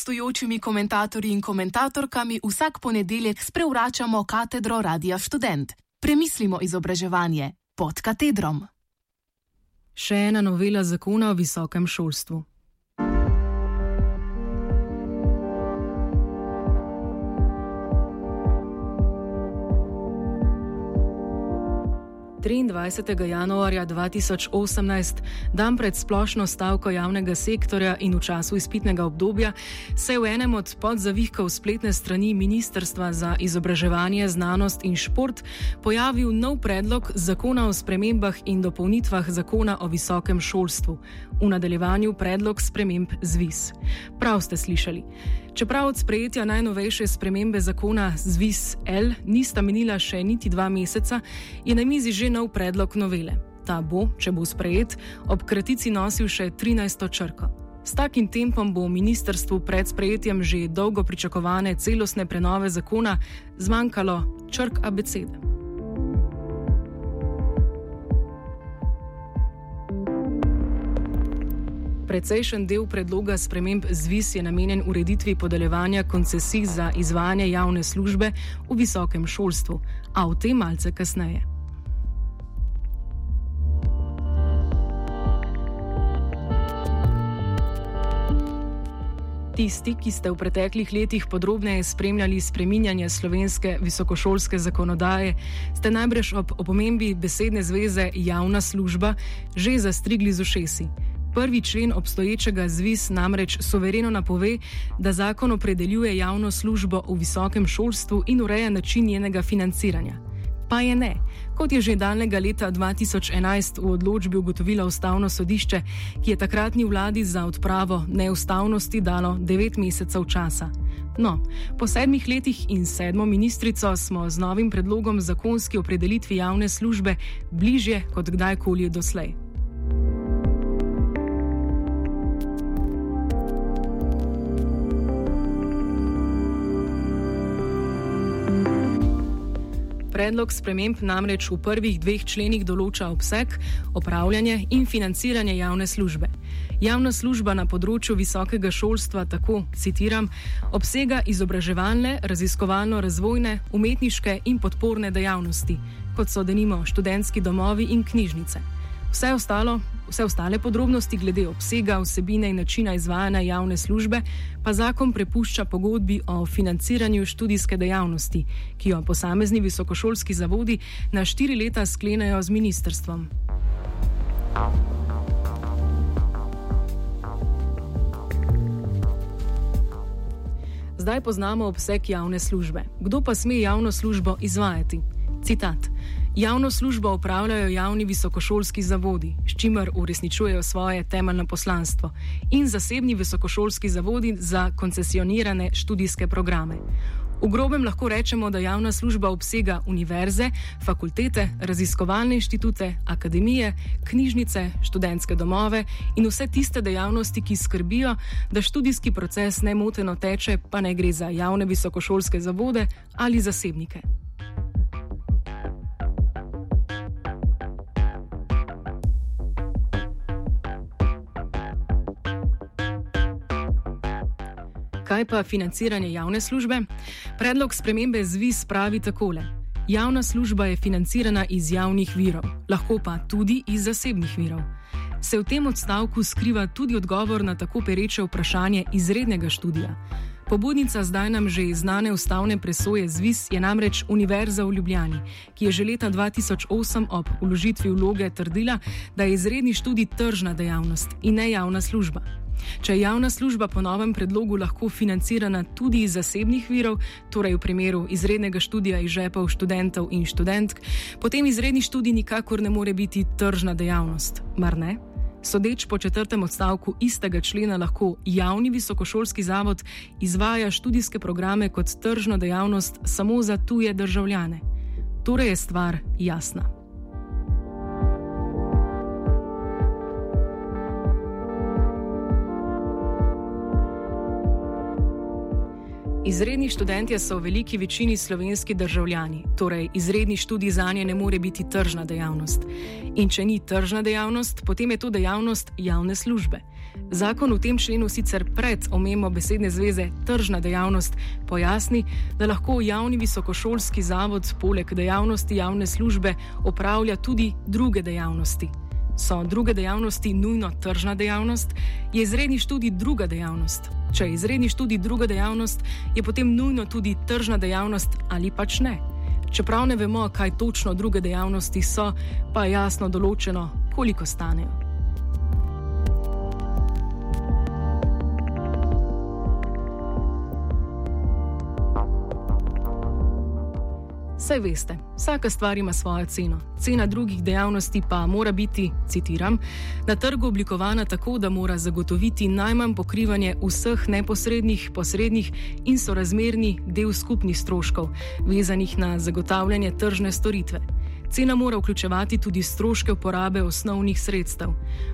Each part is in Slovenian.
gostujočimi komentatorji in komentatorkami vsak ponedeljek sprevračamo katedro Radia Student. Premislimo izobraževanje pod katedrom. Še ena novela zakona o visokem šolstvu. 23. januarja 2018, dan pred splošno stavko javnega sektorja in v času izpitnega obdobja, se je v enem od podzavihkov spletne strani Ministrstva za izobraževanje, znanost in šport pojavil nov predlog zakona o spremembah in dopolnitvah zakona o visokem šolstvu, v nadaljevanju predlog sprememb ZVIS. Prav ste slišali. Čeprav od sprejetja najnovejše spremembe zakona ZVIS L nista minila še niti dva meseca, je na mizi že nov predlog novele. Ta bo, če bo sprejet, ob kratici nosil še 13. črko. S takim tempom bo ministrstvu pred sprejetjem že dolgo pričakovane celostne prenove zakona zmanjkalo črk abecede. Precejšen del predloga sprememb ZVIS je namenjen ureditvi podeljevanja koncesij za izvajanje javne službe v visokem šolstvu, a o tem malce kasneje. Tisti, ki ste v preteklih letih podrobneje spremljali spreminjanje slovenske visokošolske zakonodaje, ste najbrž ob opomembi besedne zveze javna služba že zastrigli z ušesi. Prvi člen obstoječega ZVIS namreč sovereno napove, da zakon opredeljuje javno službo v visokem šolstvu in ureja način njenega financiranja. Pa je ne, kot je že daljnega leta 2011 v odločbi ugotovilo ustavno sodišče, ki je takratni vladi za odpravo neustavnosti dalo devet mesecev časa. No, po sedmih letih in sedmo ministrico smo z novim predlogom zakonski opredelitvi javne službe bližje kot kdajkoli doslej. Predlog sprememb namreč v prvih dveh členih določa obseg, upravljanje in financiranje javne službe. Javna služba na področju visokega šolstva tako, citiram, obsega izobraževalne, raziskovalno-razvojne, umetniške in podporne dejavnosti, kot so denimo študentski domovi in knjižnice. Vse, ostalo, vse ostale podrobnosti glede obsega, vsebine in načina izvajanja javne službe pa zakon prepušča pogodbi o financiranju študijske dejavnosti, ki jo posamezni visokošolski zavodi na štiri leta sklenajo z ministrstvom. Zdaj poznamo obseg javne službe. Kdo pa sme javno službo izvajati? Citat. Javno službo upravljajo javni visokošolski zavodi, s čimer uresničujejo svoje temeljno poslanstvo, in zasebni visokošolski zavodi za koncesionirane študijske programe. V grobem lahko rečemo, da javna služba obsega univerze, fakultete, raziskovalne inštitute, akademije, knjižnice, študentske domove in vse tiste dejavnosti, ki skrbijo, da študijski proces nemoteno teče, pa ne gre za javne visokošolske zavode ali zasebnike. Kaj pa financiranje javne službe? Predlog spremembe ZVIS pravi takole. Javna služba je financirana iz javnih virov, lahko pa tudi iz zasebnih virov. Se v tem odstavku skriva tudi odgovor na tako pereče vprašanje izrednega študija. Pobudnica zdaj nam že znane ustavne presoje ZVIS je namreč Univerza v Ljubljani, ki je že leta 2008 ob uložitvi vloge trdila, da je izredni študij tržna dejavnost in ne javna služba. Če je javna služba po novem predlogu lahko financirana tudi iz zasebnih virov, torej v primeru izrednega študija iz žepov študentov in študentk, potem izredni študij nikakor ne more biti tržna dejavnost, mar ne? Sodeč po četrtem odstavku istega člena lahko javni visokošolski zavod izvaja študijske programe kot tržno dejavnost samo za tuje državljane. Torej je stvar jasna. Izredni študentje so v veliki večini slovenski državljani, torej izredni študij za nje ne more biti tržna dejavnost. In če ni tržna dejavnost, potem je to dejavnost javne službe. Zakon v tem členu sicer pred omembo besedne zveze tržna dejavnost pojasni, da lahko javni visokošolski zavod poleg dejavnosti javne službe opravlja tudi druge dejavnosti. So druge dejavnosti nujno tržna dejavnost, je izredni študij druga dejavnost. Če je izredni študij druga dejavnost, je potem nujno tudi tržna dejavnost ali pač ne. Čeprav ne vemo, kaj točno druge dejavnosti so, pa je jasno določeno, koliko stanejo. Saj veste, vsaka stvar ima svojo ceno. Cena drugih dejavnosti pa mora biti, citiram, na trgu oblikovana tako, da mora zagotoviti najmanj pokrivanje vseh neposrednih, posrednih in sorazmerni del skupnih stroškov, vezanih na zagotavljanje tržne storitve. Cena mora vključevati tudi stroške uporabe osnovnih sredstev.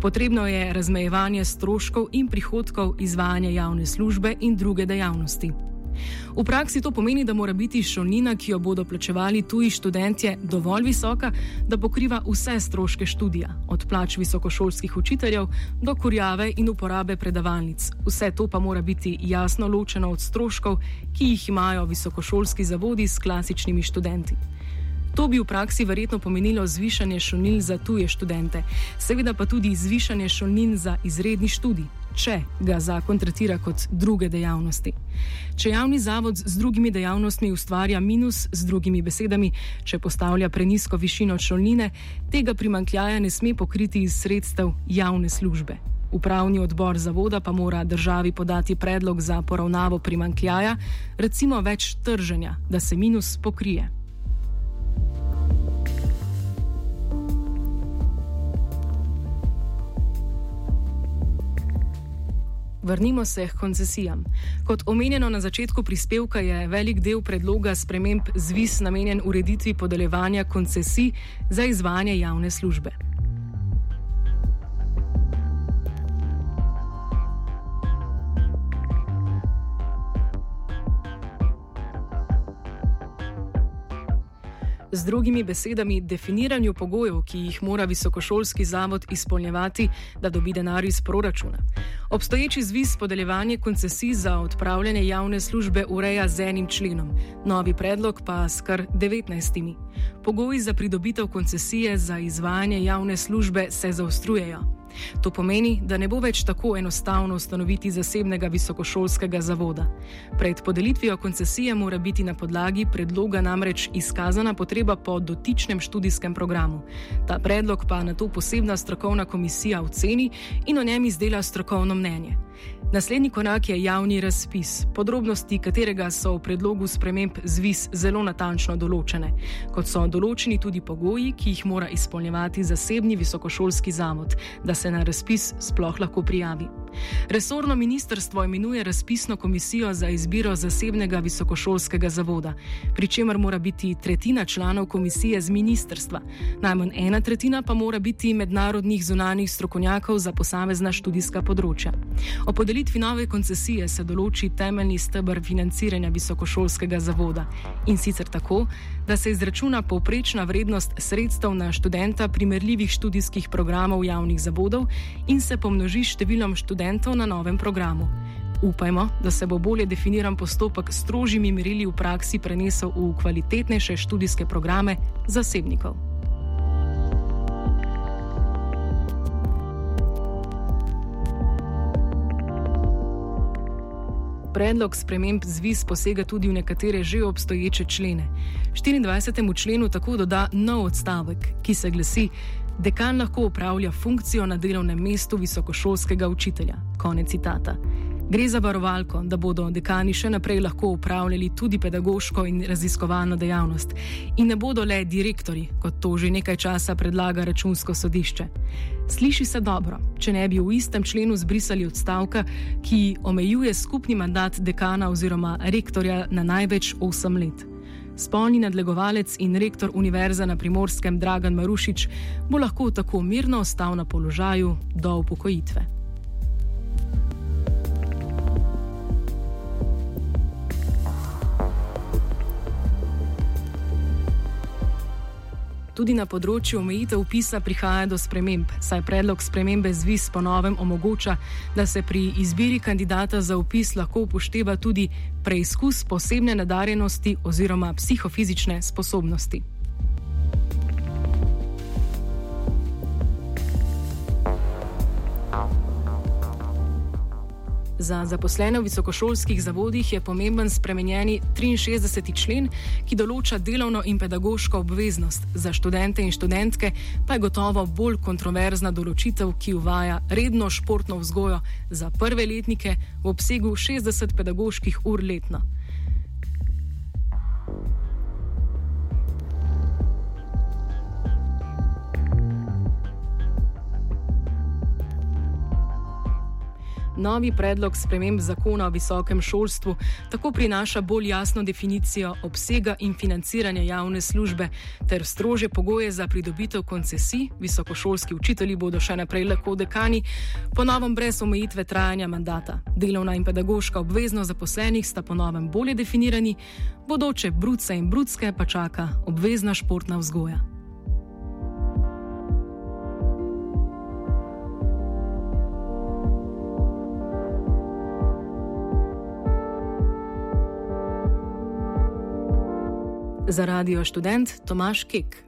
Potrebno je razmejevanje stroškov in prihodkov izvajanja javne službe in druge dejavnosti. V praksi to pomeni, da mora biti šolnina, ki jo bodo plačevali tuji študentje, dovolj visoka, da pokriva vse stroške študija, od plač visokošolskih učiteljev do kurjave in uporabe predavalnic. Vse to pa mora biti jasno ločeno od stroškov, ki jih imajo visokošolski zavodi s klasičnimi študenti. To bi v praksi verjetno pomenilo zvišanje šolnin za tuje študente, seveda pa tudi zvišanje šolnin za izredni študij če ga zakon tretira kot druge dejavnosti. Če javni zavod z drugimi dejavnostmi ustvarja minus, z drugimi besedami, če postavlja prenisko višino šolnine, tega primankljaja ne sme pokriti iz sredstev javne službe. Upravni odbor zavoda pa mora državi podati predlog za poravnavo primankljaja, recimo več trženja, da se minus pokrije. Vrnimo se k koncesijam. Kot omenjeno na začetku prispevka, je velik del predloga sprememb zvis namenjen ureditvi podeljevanja koncesij za izvajanje javne službe. Drugimi besedami, definiranju pogojev, ki jih mora visokošolski zavod izpolnjevati, da dobi denar iz proračuna. Obstoječi zvis podeljevanje koncesij za odpravljanje javne službe ureja z enim členom, novi predlog pa s kar 19. Pogoji za pridobitev koncesije za izvajanje javne službe se zaostrujejo. To pomeni, da ne bo več tako enostavno ustanoviti zasebnega visokošolskega zavoda. Pred podelitvijo koncesije mora biti na podlagi predloga namreč izkazana potreba po dotičnem študijskem programu. Ta predlog pa na to posebna strokovna komisija oceni in o njem izdela strokovno mnenje. Naslednji korak je javni razpis, podrobnosti katerega so v predlogu sprememb zvis zelo natančno določene, kot so določeni tudi pogoji, ki jih mora izpolnjevati zasebni visokošolski zavod, da se na razpis sploh lahko prijavi. Resorno ministrstvo imenuje razpisno komisijo za izbiro zasebnega visokošolskega zavoda, pri čemer mora biti tretjina članov komisije z ministrstva, najmanj ena tretjina pa mora biti mednarodnih zunanjih strokovnjakov za posamezna študijska področja. O podelitvi nove koncesije se določi temeljni stebr financiranja visokošolskega zavoda in sicer tako, da se izračuna povprečna vrednost sredstev na študenta primerljivih študijskih programov javnih zavodov in se pomnoži številom študentov študentov na novem programu. Upajmo, da se bo bolje definiran postopek s strožjimi merili v praksi prenesel v kvalitetnejše študijske programe zasebnikov. Predlog sprememb zvis posega tudi v nekatere že obstoječe člene. 24. členu tako doda nov odstavek, ki se glasi: dekan lahko upravlja funkcijo na delovnem mestu visokošolskega učitelja. Konec citata. Gre za varovalko, da bodo dekani še naprej lahko upravljali tudi pedagoško in raziskovalno dejavnost in ne bodo le direktori, kot to že nekaj časa predlaga računsko sodišče. Sliši se dobro, če ne bi v istem členu zbrisali odstavka, ki omejuje skupni mandat dekana oziroma rektorja na največ 8 let. Spolni nadlegovalec in rektor Univerze na primorskem Dragan Marušič bo lahko tako mirno ostal na položaju do upokojitve. Tudi na področju omejitev upisa prihaja do sprememb, saj predlog spremembe zvis po novem omogoča, da se pri izbiri kandidata za upis lahko upošteva tudi preizkus posebne nadarjenosti oziroma psihofizične sposobnosti. Za zaposlene v visokošolskih zavodih je pomemben spremenjeni 63. člen, ki določa delovno in pedagoško obveznost. Za študente in študentke pa je gotovo bolj kontroverzna določitev, ki uvaja redno športno vzgojo za prve letnike v obsegu 60 pedagoških ur letno. Novi predlog sprememb zakona o visokem šolstvu tako prinaša bolj jasno definicijo obsega in financiranja javne službe ter strože pogoje za pridobitev koncesij. Visokošolski učitelji bodo še naprej lahko dekani, ponovno brez omejitve trajanja mandata. Delovna in pedagoška obveznost zaposlenih sta ponovno bolje definirani, bodoče brudce in brudske pa čaka obvezna športna vzgoja. Za radio študent Tomaš Kek.